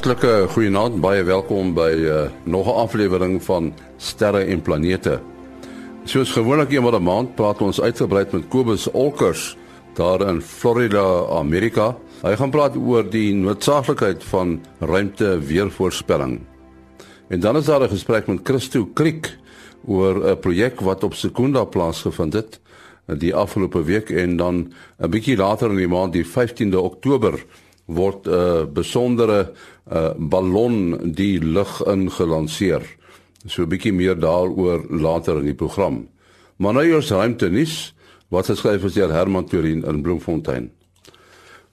Hartlike goeienaand, baie welkom by uh, nog 'n aflewering van Sterre en Planete. Soos gewoonlik eendag 'n maand praat ons uitgebrei met Kobus Olkers daar in Florida, Amerika. Hy gaan praat oor die noodsaaklikheid van ruimte weervoorspelling. En dan is daar 'n gesprek met Christo Kriek oor 'n projek wat op Sekunda plaasgevind het die afgelope week en dan 'n bietjie later in die maand die 15de Oktober word 'n uh, besondere uh, ballon die lug ingelanseer. So 'n bietjie meer daaroor later in die program. Maar nou eers ruimtenis wat geskryf is deur Herman Turin in Bloemfontein.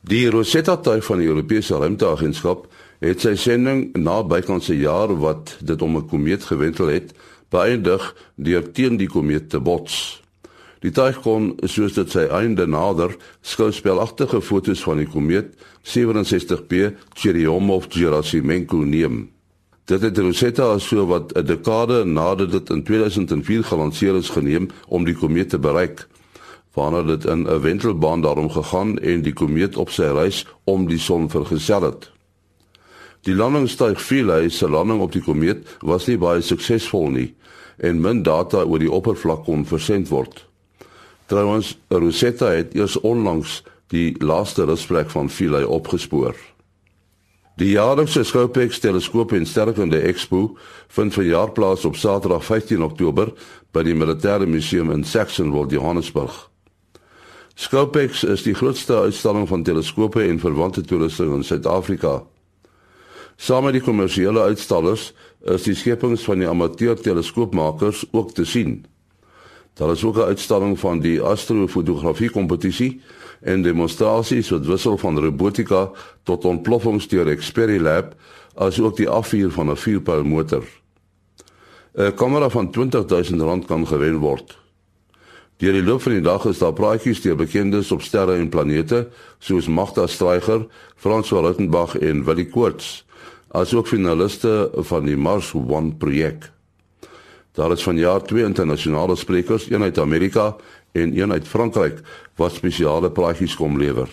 Die Rosetta-tuig van die Europese Ruimteagentskap het sy sending na bykans 'n jaar wat dit om 'n komeet gewentel het, beëindig deur teen die komeet te bots. Die kon soos dit sy einde nader skouspelagtige fotos van die komeet 67P Churyumov-Gerasimenko neem. Dit het Rosetta so wat 'n dekade nadat dit in 2004 gelanseer is geneem om die komeet te bereik. Waarna dit in 'n wentelbaan daarom gegaan en die komeet op sy reis om die son vergesel het. Die landingstuig Philae se landing op die komeet was nie baie suksesvol nie en min data oor die oppervlak kon versend word. Trouwens, Rosetta het eers onlangs die laaste rusplek van Philae opgespoor. Die jaarlikse Scopex teleskoop en sterrekunde expo vind verjaar plaas op Saterdag 15 Oktober by die Militêre Museum in Saxonwold, Johannesburg. Scopex is die grootste uitstalling van teleskope en verwante toerusting in Suid-Afrika. Saam met die kommersiële uitstallers is die skepings van die amateur teleskoopmakers ook te sien. Daar is ook 'n uitstalling van die astrofotografie kompetisie en demonstrasies wat wissel van robotika tot ontploffings deur Experilab asook die afvuur van 'n vuurpyl motor. 'n Kamera van R20000 kan gewen word. Deur die loop van die dag is daar praatjies deur bekendes op sterre en planete soos Magda Streicher, François Ruttenbach en Willie Koorts, asook finaliste van die Mars One projek. Daar is vanjaar twee internasionale sprekers, een uit Amerika en een uit Frankryk wat spesiale praatjies kom lewer.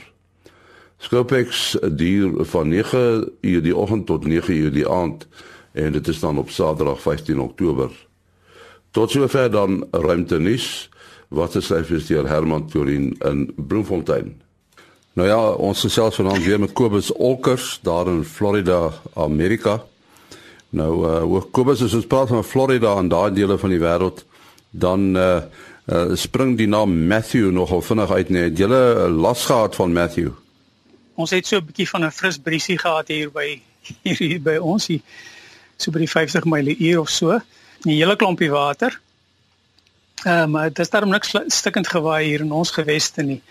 Scopex duur van 9 uur die oggend tot 9 uur die aand en dit is dan op Saterdag 15 Oktober. Tot sover dan ruimtenis wat is hy vir Herman Turin in Bloemfontein. Nou ja, ons gesels vanaand weer met Kobus Olkers daar in Florida, Amerika. Nou uh oor Kobus as ons praat van Florida en daai dele van die wêreld, dan uh, uh spring die naam Matthew nogal vinnig uit net. Het julle las gehad van Matthew? Ons het so 'n bietjie van 'n fris briesie gehad hier by hier, by ons hier so by die 50 myle uur of so. 'n Hele klompie water. Ehm uh, maar dit is daarom niks stikkend gewaai hier in ons geweste nie.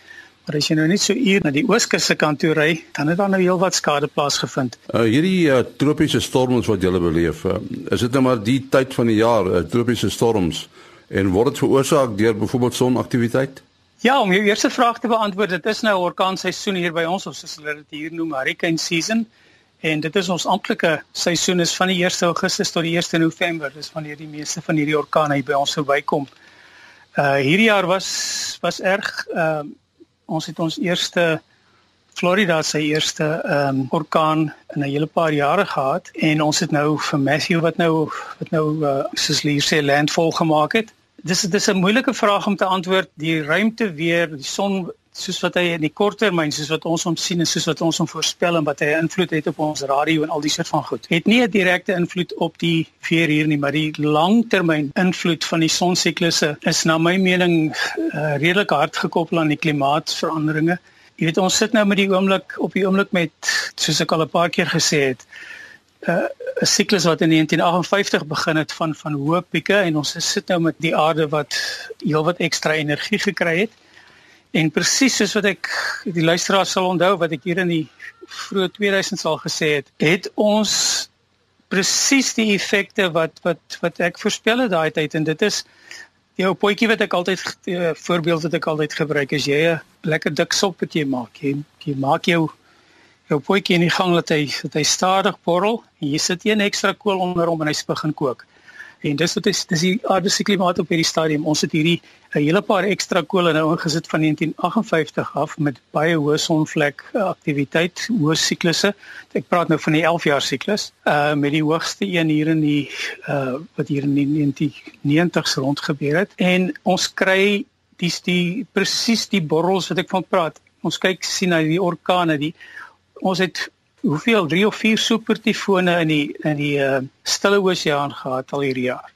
Maar as jy nou net so uur na die ooskus se kant toe ry, dan het daar nou heelwat skade plaasgevind. Uh hierdie uh, tropiese storms wat jy beleef, uh, is dit nou maar die tyd van die jaar, uh, tropiese storms en word dit veroorsaak deur byvoorbeeld sonaktiwiteit? Ja, om jou eerste vraag te beantwoord, dit is nou orkaanseisoen hier by ons of soos hulle dit hier noem, hurricane season. En dit is ons amptelike seisoen is van die 1 Augustus tot die 1 November. Dis wanneer die meeste van hierdie orkane hier by ons verbykom. Uh hierdie jaar was was erg uh ons het ons eerste Florida se eerste ehm um, orkaan in 'n hele paar jare gehad en ons het nou vir Matthew wat nou wat nou uh, soos hier sê landfall gemaak het. Dis dis 'n moeilike vraag om te antwoord. Die ruimte weer, die son soos wat hy in die korttermyn soos wat ons hom sien en soos wat ons hom voorspel en wat hy invloed het op ons radio en al die soort van goed. Het nie 'n direkte invloed op die weer hier nie, maar die langtermyn invloed van die sonsiklusse is na my mening uh, redelik hard gekoppel aan die klimaatsveranderinge. Jy weet ons sit nou met die oomblik op die oomblik met soos ek al 'n paar keer gesê het, uh, 'n siklus wat in 1958 begin het van van hoë pieke en ons sit nou met die aarde wat heelwat ekstra energie gekry het. En presies soos wat ek die luisteraars sal onthou wat ek hier in die vroeë 2000s al gesê het, het ons presies die effekte wat wat wat ek voorspel het daai tyd. En dit is jou potjie wat ek altyd uh, voorbeeld wat ek altyd gebruik is jy 'n lekker dik sop wat jy maak. Jy, jy maak jou jou potjie in die gang dat hy dat hy stadig borrel. En jy sit een ekstra kool onder hom en hy begin kook En dis wat is dis die aarde se klimaat op hierdie stadium. Ons het hierdie 'n hele paar ekstra kole nou ingesit van 1958 af met baie hoë sonvlek aktiwiteit, hoë siklusse. Ek praat nou van die 11 jaar siklus. Uh met die hoogste een hier in die uh wat hier in die 1990s rond gebeur het. En ons kry dis die presies die borrels wat ek van praat. Ons kyk sien na die orkane die ons het hoeveel 3 of 4 supertifone in die in die uh, stille oseaan gehad al hierdie jaar.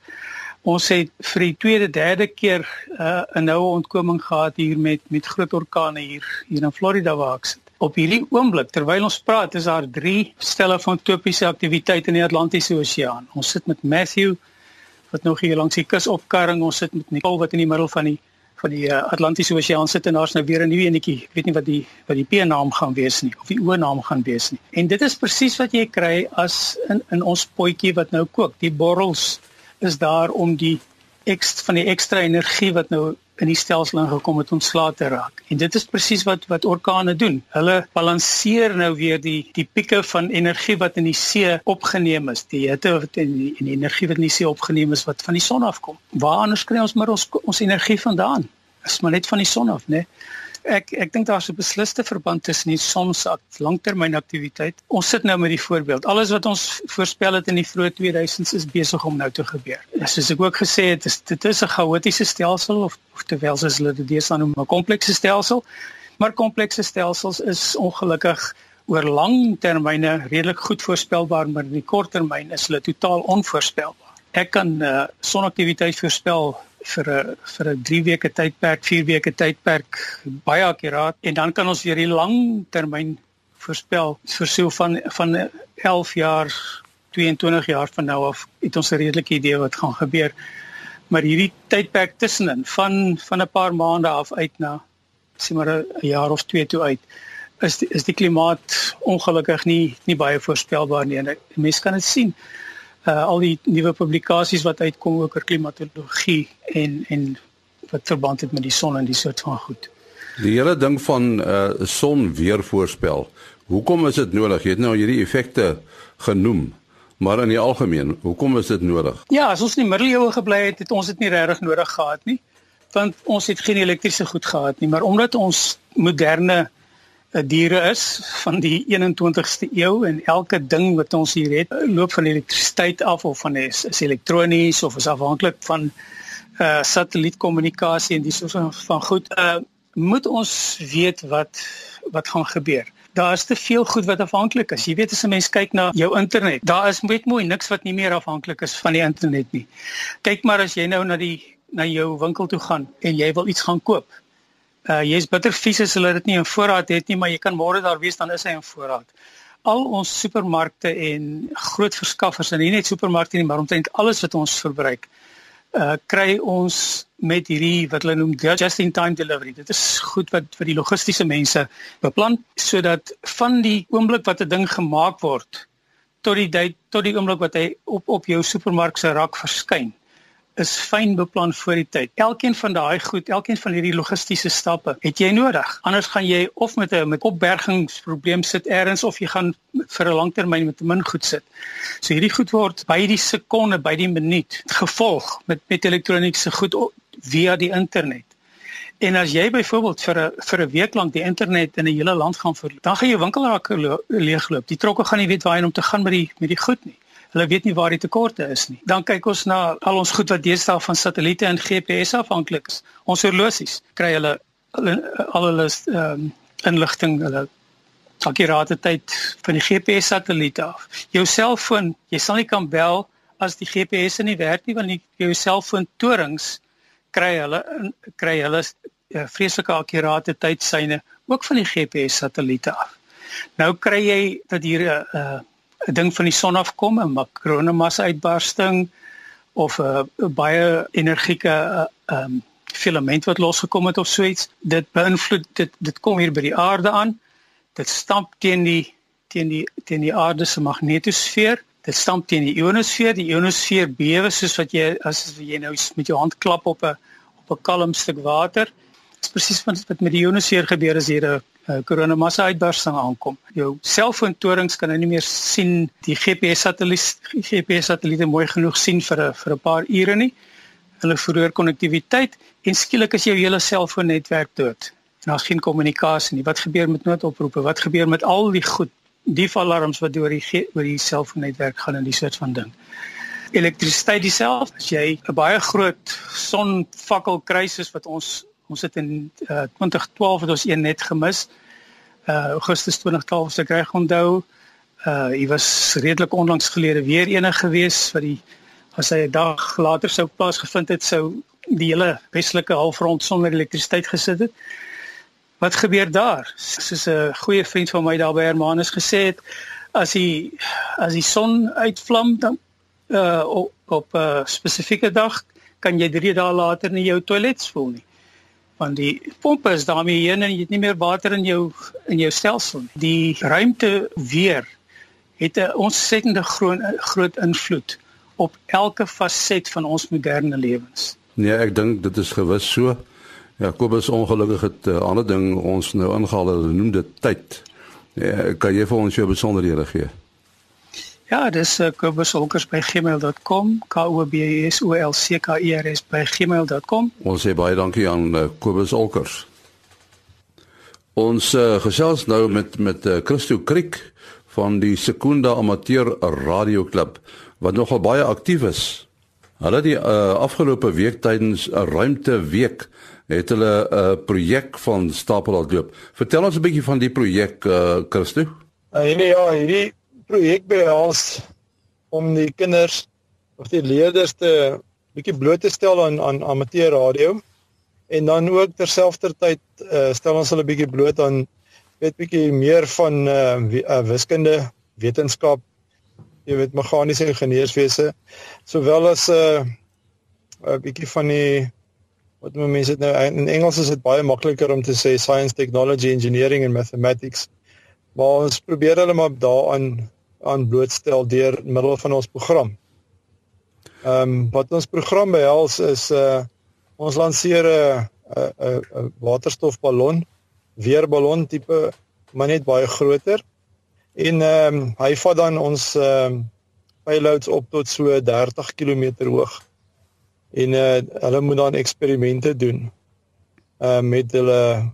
Ons het vir die tweede, derde keer uh, 'n noue ontkoming gehad hier met met groot orkane hier hier in Florida waar ek sit. Op hierdie oomblik terwyl ons praat, is daar 3 stelle van topiese aktiwiteit in die Atlantiese Oseaan. Ons sit met Matthew wat nog hier langs die kus opkarring, ons sit met Nicole wat in die middel van die van die uh, Atlantiese Oseaan sit en daar's nou weer 'n nuwe enetjie. Ek weet nie wat die wat die P-naam gaan wees nie of die O-naam gaan wees nie. En dit is presies wat jy kry as in in ons potjie wat nou kook. Die borrels is daar om die ekstra van die ekstra energie wat nou in die stelsel ingekom het ontslae te raak. En dit is presies wat wat orkane doen. Hulle balanseer nou weer die die pieke van energie wat in die see opgeneem is, die hitte wat in die, in die energie wat in die see opgeneem is wat van die son afkom. Waar anders kry ons maar ons ons energie vandaan? Is maar net van die son af, né? Nee? Ek ek dink daar's 'n besliste verband tussen die sonsak langtermynaktiwiteit. Ons sit nou met die voorbeeld. Alles wat ons voorspel het in die vroeë 2000s is besig om nou te gebeur. Soos ek ook gesê het, is, dit is 'n chaotiese stelsel of of terwyl as hulle dit deesdae noem 'n komplekse stelsel. Maar komplekse stelsels is ongelukkig oor lang termyne redelik goed voorspelbaar, maar in die kort termyn is hulle totaal onvoorspelbaar. Ek kan uh, sonaktiwiteit voorspel vir 'n vir 'n 3 weke tydperk, 4 weke tydperk baie akkuraat en dan kan ons weer die lang termyn voorspel so van van 11 jaar 22 jaar van nou af het ons 'n redelike idee wat gaan gebeur. Maar hierdie tydperk tussenin van van 'n paar maande af uit na sê maar 'n jaar of twee toe uit is die, is die klimaat ongelukkig nie nie baie voorspelbaar nie. En mense kan dit sien uh, al die nuwe publikasies wat uitkom oor klimatologie en en wat verband het met die son en die soort van goed. Die hele ding van uh son weer voorspel. Hoekom is dit nodig? Jy het nou hierdie effekte genoem. Maar in die algemeen, hoekom is dit nodig? Ja, as ons in die middeleeue gebly het, het ons dit nie regtig nodig gehad nie. Want ons het geen elektriese goed gehad nie, maar omdat ons moderne diere is van die 21ste eeu en elke ding wat ons hier het loop van elektrisiteit af of van is, is elektronies of is afhanklik van uh satellietkommunikasie en dis van goed uh moet ons weet wat wat gaan gebeur. Daar is te veel goed wat afhanklik is. Jy weet as 'n mens kyk na jou internet, daar is net mooi niks wat nie meer afhanklik is van die internet nie. Kyk maar as jy nou na die na jou winkel toe gaan en jy wil iets gaan koop uh jy's bitter vies as hulle dit nie in voorraad het nie, maar jy kan môre daar wees dan is hy in voorraad. Al ons supermarkte en groot verskaffers en nie net supermarkte nie, maar omtrent alles wat ons verbruik, uh kry ons met hierdie wat hulle noem just in time delivery. Dit is goed wat vir die logistiese mense beplan sodat van die oomblik wat 'n ding gemaak word tot die tot die oomblik wat hy op op jou supermark se rak verskyn is fyn beplan voor die tyd. Elkeen van daai goed, elkeen van hierdie logistiese stappe het jy nodig. Anders gaan jy of met 'n met opbergingsprobleem sit eers of jy gaan vir 'n langtermyn met min goed sit. So hierdie goed word by die sekonde, by die minuut gevolg met met elektroniese goed via die internet. En as jy byvoorbeeld vir 'n vir 'n week lank die internet in 'n hele land gaan verloor, dan gaan jou winkelrakke leegloop. Die trokke gaan nie weet waarheen om te gaan met die met die goed nie hulle weet nie waar die tekorte is nie. Dan kyk ons na al ons goed wat deesdae van satelliete en GPS afhanklik is. Ons horlosies kry hulle al hulle ehm um, inligting hulle akkurate tyd van die GPS satelliete af. Jou selfoon, jy sal nie kan bel as die GPS nie werk nie want die, jou selfoon torings kry hulle kry hulle uh, vreeslike akkurate tydsyne ook van die GPS satelliete af. Nou kry jy dat hier 'n uh, uh, 'n ding van die son afkom, 'n makronemassa uitbarsting of 'n baie energieke ehm um, filament wat losgekom het of so iets, dit beïnvloed dit dit kom hier by die aarde aan. Dit stamp teen die teen die teen die aarde se magnetosfeer. Dit stamp teen die ionosfeer. Die ionosfeer bewe soos wat jy as jy nou met jou hand klap op 'n op 'n kalm stuk water Dis presies wat wat met die ionosfeer gebeur as hier 'n uh, koronamassa uitbarsting aankom. Jou selfoontorings kan nou nie meer sien die GPS satelliet GPS satelliete mooi genoeg sien vir 'n vir 'n paar ure nie. Hulle verloor konnektiwiteit en skielik is jou hele selfoonnetwerk dood. En daar's geen kommunikasie nie. Wat gebeur met noodoproepe? Wat gebeur met al die goed, die alarms wat deur die oor die selfoonnetwerk gaan en die soort van ding? Elektrisiteit dieselfde. As jy 'n baie groot sonvakkel krisis wat ons Ons het in uh, 2012 het ons een net gemis. Uh Augustus 2012 se kry onthou. Uh hy was redelik onlangs gelede weer ene gewees wat die as hy 'n dag later sou plaasgevind het sou die hele westelike halfrond sonder elektrisiteit gesit het. Wat gebeur daar? Soos 'n goeie vriend van my daar by Hermanus gesê het, as die as die son uitvlam dan uh op 'n uh, spesifieke dag kan jy 3 dae later nie jou toilet spoel nie want die pompe is daarmee heen en jy het nie meer water in jou in jou stelsel nie. Die ruimte weer het 'n ontsettende groot groot invloed op elke faset van ons moderne lewens. Nee, ek dink dit is gewis so. Ja, Kobus ongelukkig het 'n uh, ander ding ons nou ingehaal, hulle noem dit tyd. Ja, kan jy vir ons jou besonderhede gee? Ja, dis uh, kobusolkers@gmail.com, k o b s o l c k e r s by gmail.com. Ons sê baie dankie aan uh, Kobus Olkers. Ons uh, gesels nou met met uh, Christo Kriek van die Sekunda Amateur Radio Klub wat nogal baie aktief is. Hulle die uh, afgelope week tydens 'n ruimte week het hulle 'n uh, projek van stapel laat loop. Vertel ons 'n bietjie van die projek uh, Christo. Uh, nee, ja, hierdie projek behels om die kinders of die leerders te bietjie bloot te stel aan aan amateur radio en dan ook terselfdertyd uh, stel ons hulle bietjie bloot aan weet bietjie meer van uh, uh, wiskunde, wetenskap, jy weet meganiese ingenieurswese, sowel as 'n uh, 'n bietjie van die wat mense dit nou in Engels is dit baie makliker om te sê science, technology, engineering and mathematics. Maar ons probeer hulle maar daaraan aan blootstel deur middel van ons program. Ehm um, wat ons program behels is uh ons lanseer 'n 'n 'n waterstofballon, weerballon tipe maar net baie groter. En ehm um, hy vat dan ons ehm um, payloads op tot so 30 km hoog. En uh hulle moet dan eksperimente doen. Ehm uh, met hulle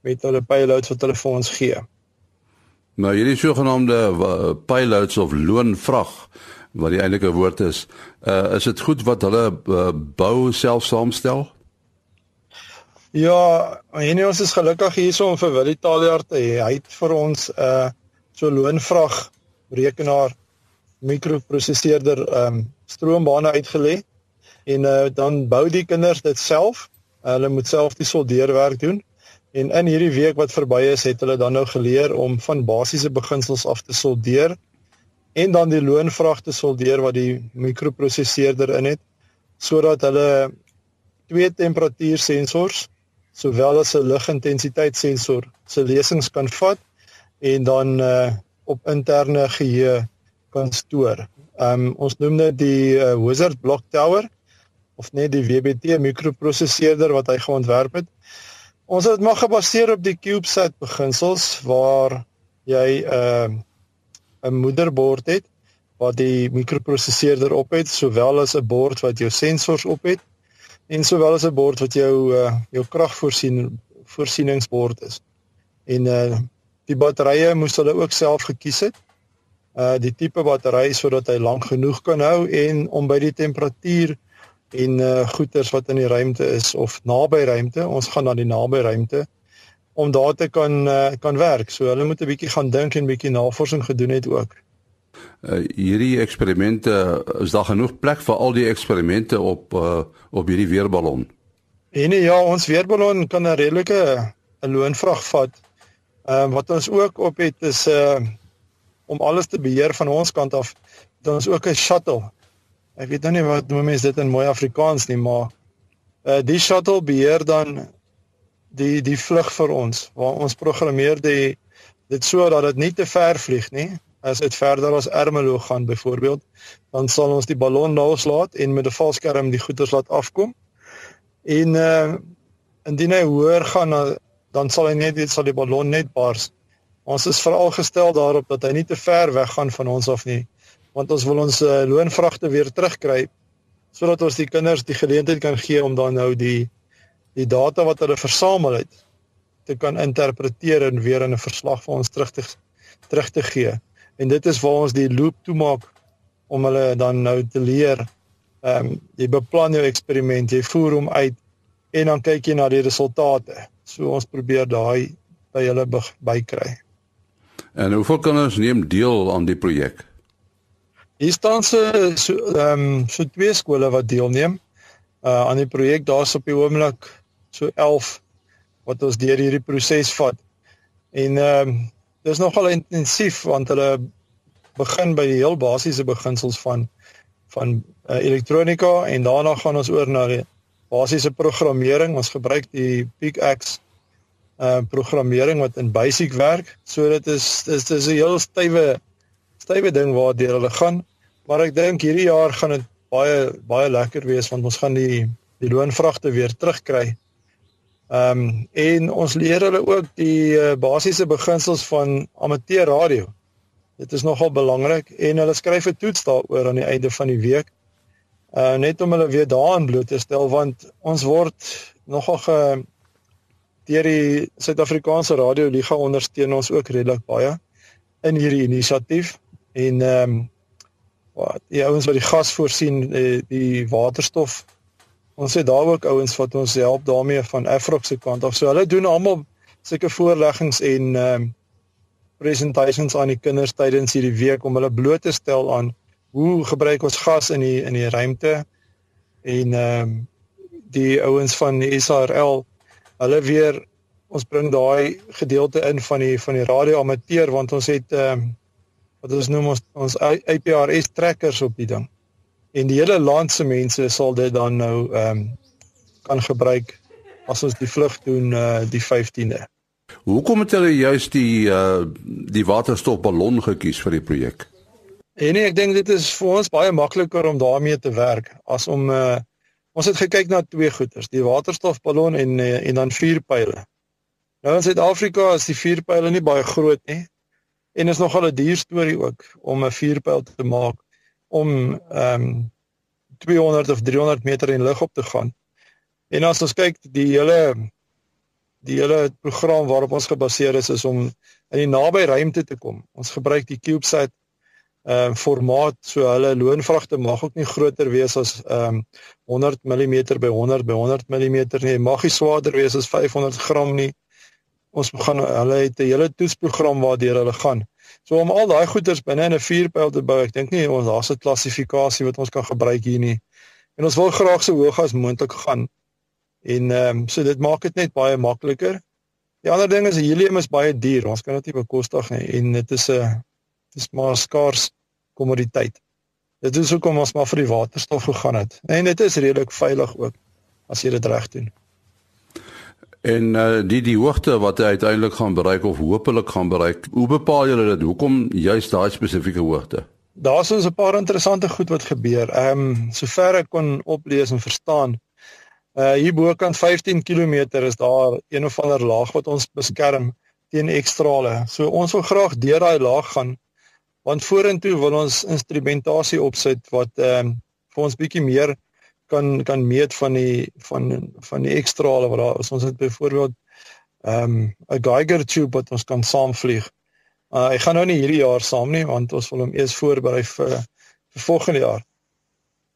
met hulle payloads wat hulle vir ons gee. Maar hierdie sogenaamde payloads of loonvrag wat die eintlike woord is, uh, is dit goed wat hulle uh, bou self saamstel? Ja, en ons is gelukkig hierso om vir Willie Talier te hê. Hy het vir ons 'n uh, so loonvrag rekenaar mikroprosesseerder ehm um, stroombane uitgelê en uh, dan bou die kinders dit self. Uh, hulle moet self die soldeerwerk doen. En in hierdie week wat verby is, het hulle dan nou geleer om van basiese beginsels af te soldeer en dan die loonvrag te soldeer wat die mikroprosesseerder in het sodat hulle twee temperatuursensors sowel as 'n ligintensiteitssensor se lesings kan vat en dan uh, op interne geheue kan stoor. Um ons noem dit die uh, Wizard Block Tower of net die WBT mikroprosesseerder wat hy geontwerp het. Ons het maar gebaseer op die CubeSat beginsels waar jy 'n uh, 'n moederbord het wat die mikroprosesseerder op het sowel as 'n bord wat jou sensors op het en sowel as 'n bord wat jou uh, jou kragvoorsien voorsieningsbord is. En uh die batterye moes hulle ook self gekies het. Uh die tipe battery sodat hy lank genoeg kan hou en om by die temperatuur en uh goeders wat in die ruimte is of naby ruimte. Ons gaan na die naby ruimte om daar te kan uh, kan werk. So hulle moet 'n bietjie gaan dink en bietjie navorsing gedoen het ook. Uh hierdie eksperimente is daar genoeg plek vir al die eksperimente op uh op hierdie weerballon. En ja, ons weerballon kan 'n redelike 'n loonvrag vat. Ehm uh, wat ons ook op het is uh om alles te beheer van ons kant af. Dan is ook 'n shuttle ek weet nou nie wat noem mense dit in mooi Afrikaans nie, maar uh die shuttle beheer dan die die vlug vir ons waar ons programmeer die dit so dat dit nie te ver vlieg nie. As dit verder as Ermelo gaan byvoorbeeld, dan sal ons die ballon loslaat en met 'n valskerm die goeders laat afkom. En uh indien hy hoër gaan dan sal hy net sal die ballon net bars. Ons is veral gestel daarop dat hy nie te ver weg gaan van ons af nie, want ons wil ons uh, loonvragte weer terugkry sodat ons die kinders die geleentheid kan gee om dan nou die die data wat hulle versamel het te kan interpreteer en weer in 'n verslag vir ons terug te terug te gee. En dit is waar ons die loop toemaak om hulle dan nou te leer. Ehm um, jy beplan jou eksperiment, jy voer hom uit en dan kyk jy na die resultate. So ons probeer daai by hulle bykry. En hoeveel kinders neem deel aan die projek? Hier staan se so ehm um, so twee skole wat deelneem uh aan die projek. Daar's op die oomblik so 11 wat ons deur hierdie proses vat. En ehm um, dis nogal intensief want hulle begin by die heel basiese beginsels van van uh, elektronika en daarna gaan ons oor na die basiese programmering. Ons gebruik die PicX uh programmering wat in Basic werk. So dit is dis dis 'n heel stywe stywe ding waardeur hulle gaan. Maar ek dink hierdie jaar gaan dit baie baie lekker wees want ons gaan die die loonvragte weer terugkry Ehm um, en ons leer hulle ook die uh, basiese beginsels van amateur radio. Dit is nogal belangrik en hulle skryf 'n toets daaroor aan die einde van die week. Uh net om hulle weer daaraan bloot te stel want ons word nogal ge deur die Suid-Afrikaanse Radio Liga ondersteun ons ook redelik baie in hierdie inisiatief en ehm um, wat? Die ouens wat die gas voorsien die, die waterstof. Ons het daar ook ouens wat ons help daarmee van Afrox se kant af. So hulle doen almal sulke voorleggings en ehm um, presentations aan die kinders tydens hierdie week om hulle bloot te stel aan hoe gebruik ons gas in die in die ruimte. En ehm um, die ouens van die SARL hulle weer ons bring daai gedeelte in van die van die radio amateur want ons het ehm um, wat ons noem ons ons IPRS trekkers op die ding en die hele land se mense sal dit dan nou ehm um, kan gebruik as ons die vlug doen uh die 15de. Hoekom het hulle juist die uh die waterstofballon gekies vir die projek? En nee, ek dink dit is vir ons baie makliker om daarmee te werk as om uh ons het gekyk na twee goeders, die waterstofballon en uh, en dan vuurpyle. Nou in Suid-Afrika is die vuurpyle nie baie groot nie. En is nogal 'n duur storie ook om 'n vuurpyl te maak om ehm um, 200 of 300 meter in lug op te gaan. En as ons kyk die hele die hele program waarop ons gebaseer is is om in die naby ruimte te kom. Ons gebruik die CubeSat ehm uh, formaat so hulle loonvragte mag ook nie groter wees as ehm um, 100 mm by 100 by 100 mm nie. Mag nie swaarder wees as 500 gram nie. Ons gaan hulle het 'n hele toetsprogram waardeur hulle gaan. So om al daai goeders binne in 'n vuurpyl te bou, ek dink nie ons daar's 'n klassifikasie wat ons kan gebruik hier nie. En ons wil graag so hoog as moontlik gaan. En ehm um, so dit maak dit net baie makliker. Die ander ding is helium is baie duur. Ons kan dit nie bekostig nie en dit is 'n dis maar skaars kommoditeit. Dit is hoekom ons maar vir die waterstof gegaan het. En dit is redelik veilig ook as jy dit reg doen. En uh, die die hoogte wat hy uiteindelik gaan bereik of hopelik gaan bereik, hoe bepaal julle dit? Hoekom juist daai spesifieke hoogte? Daar's ons 'n paar interessante goed wat gebeur. Ehm um, sover ek kon oplees en verstaan, uh hier bo kan 15 km is daar een of ander laag wat ons beskerm teen ekstrale. So ons wil graag deur daai laag gaan want vorentoe wil ons instrumentasie opsit wat ehm um, vir ons bietjie meer kan kan meet van die van van die ekstrale wat daar is. Ons het byvoorbeeld ehm um, 'n Geiger tube wat ons kan saamvlieg. Uh ek gaan nou nie hierdie jaar saam nie want ons wil hom eers voorberei vir vir volgende jaar.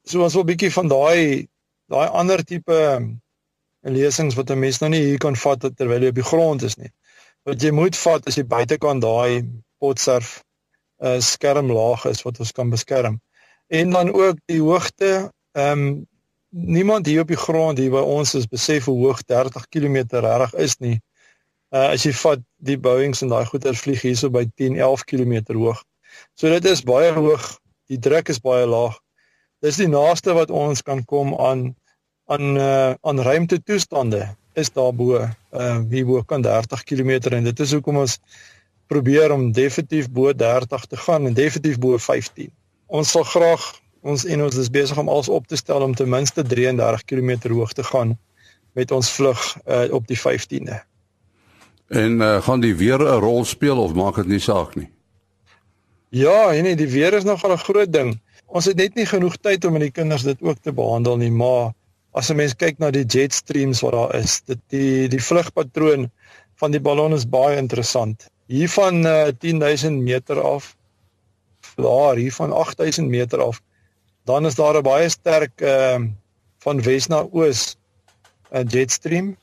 So ons wil 'n bietjie van daai daai ander tipe lesings wat 'n mens nou nie hier kan vat terwyl jy op die grond is nie. Wat jy moet vat as jy buitekant daai potsurf 'n uh, skermlaag is wat ons kan beskerm. En dan ook die hoogte ehm um, niemand hier op die grond hier by ons is besef hoe hoog 30 km reg is nie. Uh as jy vat die Boeings en daai goeder vlieg hierso by 10, 11 km hoog. So dit is baie hoog. Die druk is baie laag. Dis die naaste wat ons kan kom aan aan uh aan ruimte toestande is daarbo uh hier bo kan 30 km en dit is hoekom ons probeer om definitief bo 30 te gaan en definitief bo 15. Ons sal graag ons en ons is besig om alles op te stel om ten minste 33 km hoog te gaan met ons vlug uh, op die 15de. En uh, gaan die weer 'n rol speel of maak dit nie saak nie? Ja, nee, die weer is nogal 'n groot ding. Ons het net nie genoeg tyd om met die kinders dit ook te behandel nie, maar as 'n mens kyk na die jet streams wat daar is, dit die die vlugpatroon van die ballon is baie interessant. Hier van uh, 10000 meter af, daar hier van 8000 meter af, dan is daar 'n baie sterk ehm uh, van wes na oos 'n uh, jet stream.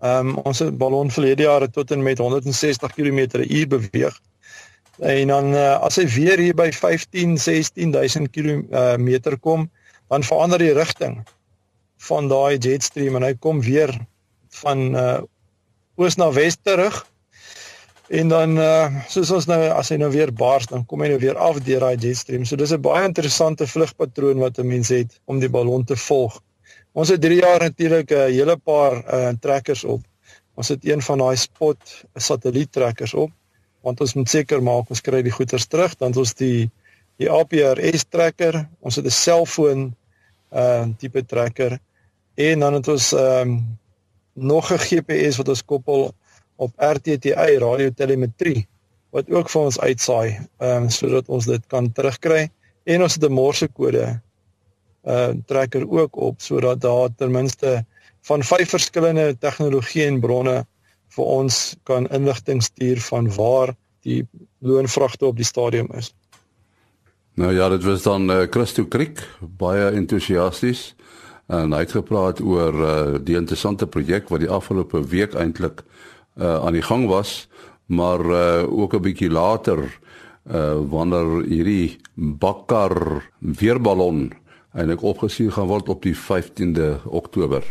Ehm um, ons het ballon verlede jaar tot en met 160 km/h beweeg. En dan uh, as hy weer hier by 15 16000 km kom, dan verander die rigting van daai jet stream en hy kom weer van uh oos na wes terug. En dan uh soos ons nou as hy nou weer bars, dan kom hy nou weer af deur daai jet stream. So dis 'n baie interessante vlugpatroon wat 'n mens het om die ballon te volg. Ons het 3 jaar natuurlik 'n uh, hele paar uh trekkers op. Ons het een van daai spot satelliettrekkers op want ons moet seker maak ons kry die goeders terug dan ons die die APRS trekker ons het 'n selfoon uh tipe trekker en dan het ons ehm um, nog 'n GPS wat ons koppel op RTTI radiotelemetrie wat ook vir ons uitsaai ehm um, sodat ons dit kan terugkry en ons het 'n morsekode uh trekker ook op sodat daar ten minste van vyf verskillende tegnologieë en bronne vir ons kan inligting stuur van waar die loonvragte op die stadium is. Nou ja, dit was dan uh, Christo Kriek baie entoesiasties en hy het gepraat oor uh, die interessante projek wat die afgelope week eintlik uh, aan die gang was, maar uh, ook 'n bietjie later uh, wanneer hierdie bakkar weerballon eintlik opgestuur gaan word op die 15de Oktober.